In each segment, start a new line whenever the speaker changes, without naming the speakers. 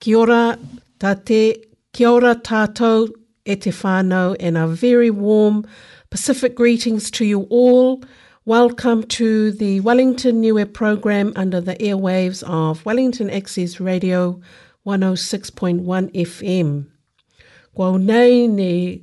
Ki ora, tate, ki ora tātou e te whānau and a very warm Pacific greetings to you all. Welcome to the Wellington New Air program under the airwaves of Wellington Access Radio 106.1 FM. Kwa unai ne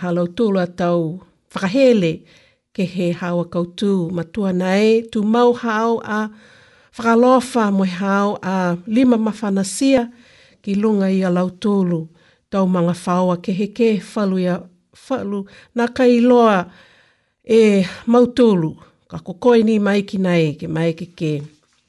Halo Tula tau whakahēle ke he hāua kau tū matua nei tū mau hao a whakalofa moe hao a lima mawhana sia ki lunga i a lau tūlu tau manga whaoa ke he ke whalu i a whalu na kai loa e mau tūlu ka kokoini mai ki nei ke maeke ke.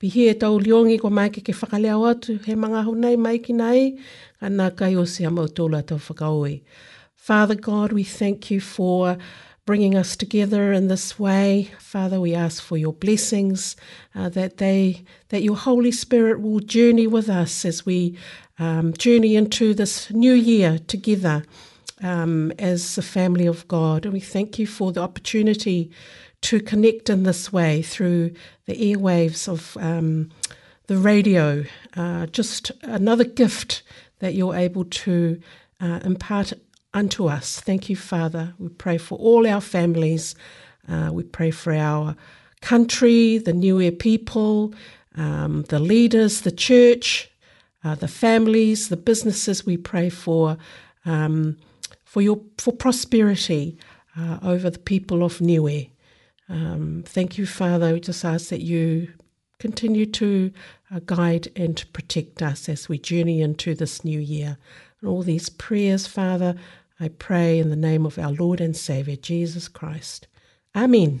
Pihi e tou liongi ko Maekeke whakaleo atu he mangahu nei maikina ei ana kai o sea mau tou ratou whakaoi. Father God we thank you for bringing us together in this way Father we ask for your blessings that they that your Holy Spirit will journey with us as we journey into this new year together. um, as the family of God. And we thank you for the opportunity to connect in this way through the airwaves of um, the radio. Uh, just another gift that you're able to uh, impart unto us. Thank you, Father. We pray for all our families. Uh, we pray for our country, the New Year people, um, the leaders, the church, uh, the families, the businesses. We pray for um, for your for prosperity uh, over the people of Niue. Um, thank you, Father. We just ask that you continue to uh, guide and protect us as we journey into this new year. And all these prayers, Father, I pray in the name of our Lord and Saviour, Jesus Christ. Amen.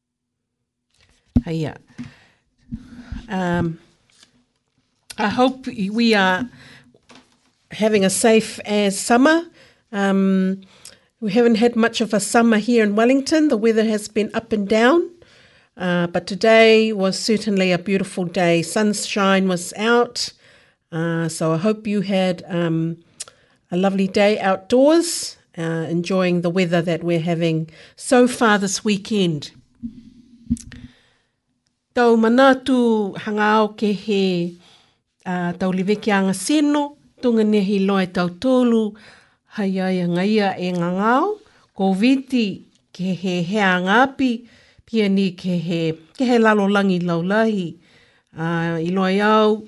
Haia. Um, I hope we are having a safe as uh, summer. Um, We haven't had much of a summer here in Wellington. The weather has been up and down, uh, but today was certainly a beautiful day. Sunshine was out, Uh, so I hope you had um, a lovely day outdoors, uh, enjoying the weather that we're having so far this weekend. Tau manatu hangaao ke he uh, tau live ki anga seno, tunga nehi loe tau tolu, hai ai anga ia e ngangao, ko viti ke he hea ngapi, pia ni ke he, ke he lalo langi laulahi, uh, i loe au,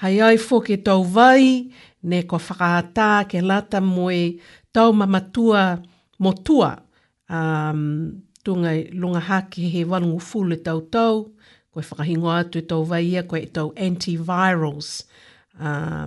Hai ai fo ke tou vai ne kua whakaata ke lata moe tau ma matua mo tua a Tungai Longahake he walngu full e tau tau koe whakahingoa atu e tou vai ia koe e tou anti virals a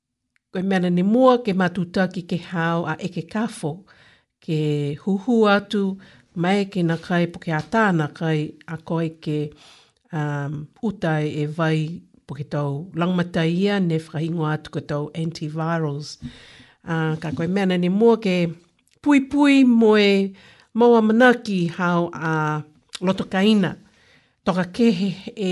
Koe mea rane moa ke matuta ki ke hao a eke kafo, ke huhu atu mai ki na kai poke a tana kai a koi ke um, uta e vai poke tou langmatai ia ne whakahingoa atu ko tou antivirals. Uh, ka koe mea rane moa ke pui pui moe maua manaki hao a lotokaina. Toka ke he, he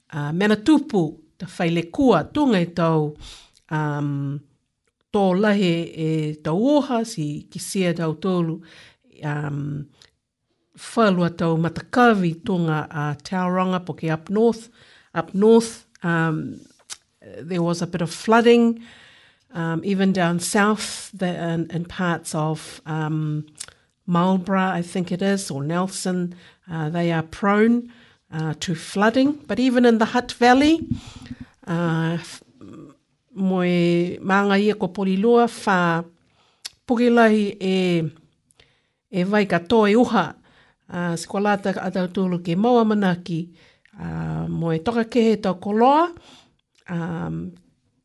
a Mera Tupu, ta Whaile Kua, to ngai tau um, to lahe e tau oha si ki sea tau tolu um, whalua tau matakavi to nga a uh, Tauranga poke up north, up north um, there was a bit of flooding um, even down south the, in, in parts of um, Marlborough I think it is, or Nelson, they are prone to flooding, but even in the Hutt Valley, moe māngai ia ko Porirua, whā Pukerai e wai ka toi uha, Squalata a Tautoro ke mau a manaaki, moe Tokakehe tau koloa,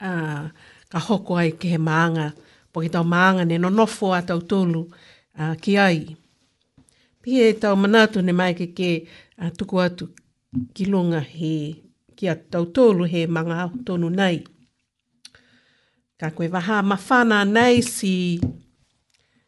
ā, ka hoko ai ki he mānga, po ki tau mānga ne nonofo a tau tolu, ā, ki ai. Pihe e tau mana atu ne maike ke, ā, tuku atu ki longa he, ki a tau tolu he manga tonu nei. Ka koe vaha mawhana nei si,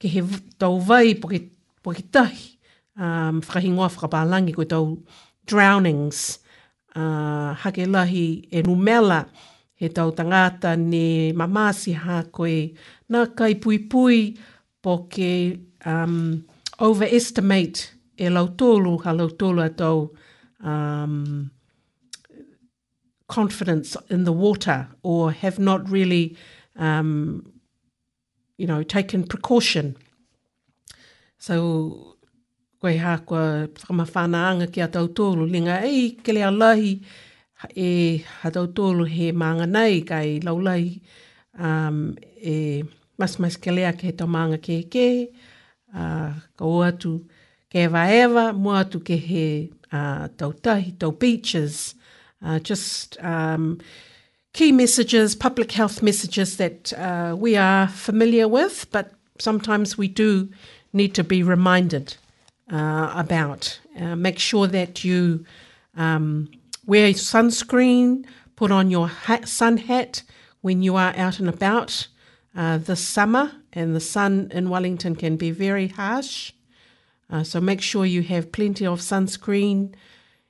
Ke he tau vai poke, poke tahi, um, whakahingoa, whakapalangi, koe tau drownings, uh, hake lahi e rumela, he tau tangata ne mamasi ha koe, na kai pui pui, poke um, overestimate e lau tolu, ha lau tolu a tau um, confidence in the water, or have not really um, you know, taken precaution. So, koe hā kua whakamawhāna anga ki a tautōru, linga ei ke lea lahi e ha tautōru he mānga nei, kai laulahi um, e mas mas ke lea ke he tau mānga ke ke, uh, ka o atu ke ewa ewa, mo atu ke he uh, tau tahi, tau beaches, uh, just um, key messages, public health messages that uh, we are familiar with, but sometimes we do need to be reminded uh, about. Uh, make sure that you um, wear sunscreen, put on your hat, sun hat when you are out and about uh, this summer, and the sun in Wellington can be very harsh. Uh, so make sure you have plenty of sunscreen.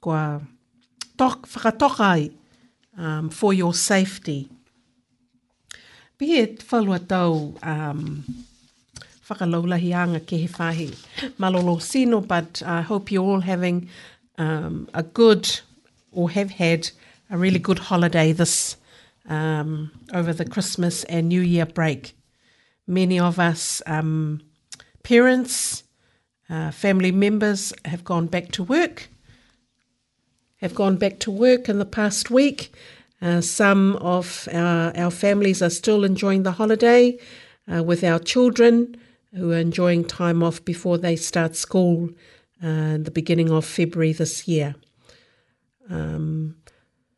kua tok, whakatoka ai um, for your safety. Pia e whalua tau um, whakalaulahianga ke he whahi. Malolo sino, but I hope you're all having um, a good or have had a really good holiday this um, over the Christmas and New Year break. Many of us, um, parents, uh, family members, have gone back to work. Have gone back to work in the past week. Uh, some of our, our families are still enjoying the holiday uh, with our children. who are enjoying time off before they start school uh, the beginning of February this year. Um,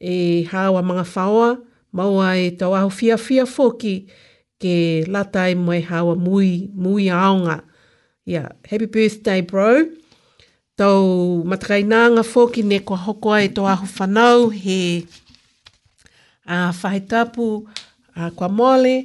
E hāua manga whaoa, maua e tau aho whiawhia foki ke lata ai moe hāua mui, mui aonga. Ia, happy birthday bro. Tau matakainanga foki ne kua hoko ai to aho whanau he a whahitapu a kua mole,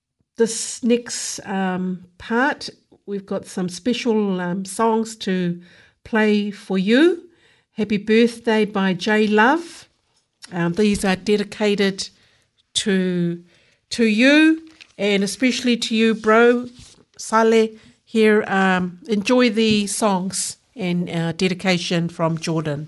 this next um, part, we've got some special um, songs to Play for You, Happy Birthday by J Love. Um, these are dedicated to to you and especially to you, bro, Sale. Here, um, enjoy the songs and uh, dedication from Jordan.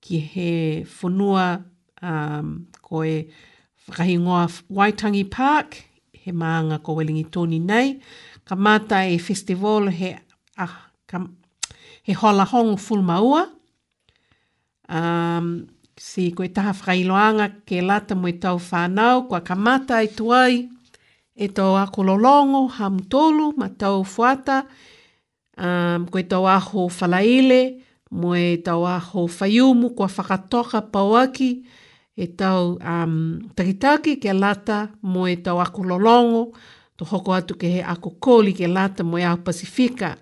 ki
he whenua um, ko e whakahingoa Waitangi Park, he maanga ko Welingi Tony nei, ka mātai e Festival he, ah, ka, he Hola Hong Full Maua, um, si koe taha whakailoanga ke lata moe tau whanau, kua ka mātai tuai, e tō ako lolongo, hamu tōlu, ma tō fuata, Um, koe tau aho whalaile, moe tau aho whaiumu kua whakatoka pauaki, e tau um, takitaki ke lata, moe tau ako lolongo, to hoko atu ke he ako koli ke lata moe aho pasifika.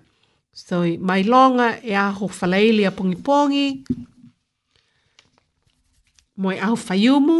So, mai longa e aho whalaile a pongipongi, moe aho whaiumu,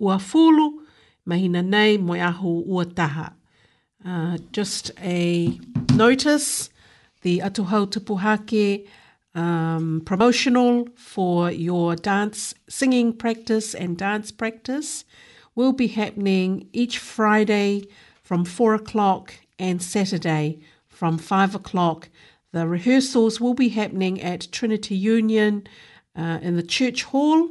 uafulu, mahina nei moe aho uataha. Uh, just a notice, the Atuhau Tupuhake um, promotional for your dance, singing practice and dance practice will be happening each Friday, from four o'clock and Saturday from five o'clock. The rehearsals will be happening at Trinity Union uh, in the church hall,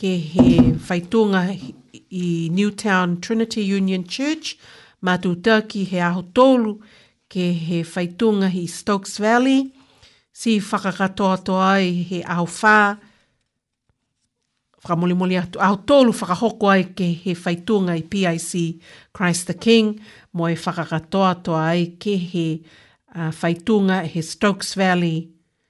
Ke he whai tōnga i Newtown Trinity Union Church, Mātūtaki he aho tōru, ke he whai tōnga i Stokes Valley, si whakakatoatoa ai he aho whā, whakamolimoli atu, aho tōru whakahoko ai ke he whai tōnga i PIC Christ the King, mō e whakakatoatoa ai ke he uh, whai tōnga he Stokes Valley,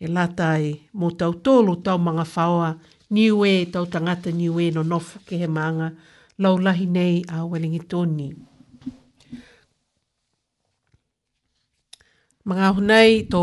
He la tae mo tau tolu tau manga whaoa Niue tau tangata Niue no nofu ke he maanga lou lahi nei a Welingitoni. Manga ahu nei to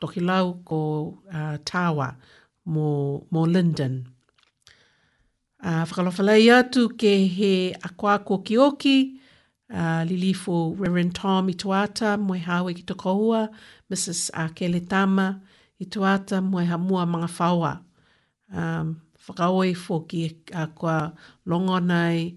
Tokelau ko Tawa mo Lyndon. Whakalawhalaia atu ke he akoako ki oki, Lili fo Rev. Tom i to ata mo e hawe ki to kohua, Mrs. Akele Tama i to ata mo e ha mua ma nga whaoa. Whakaoi fo ki a
kua
longo ana ai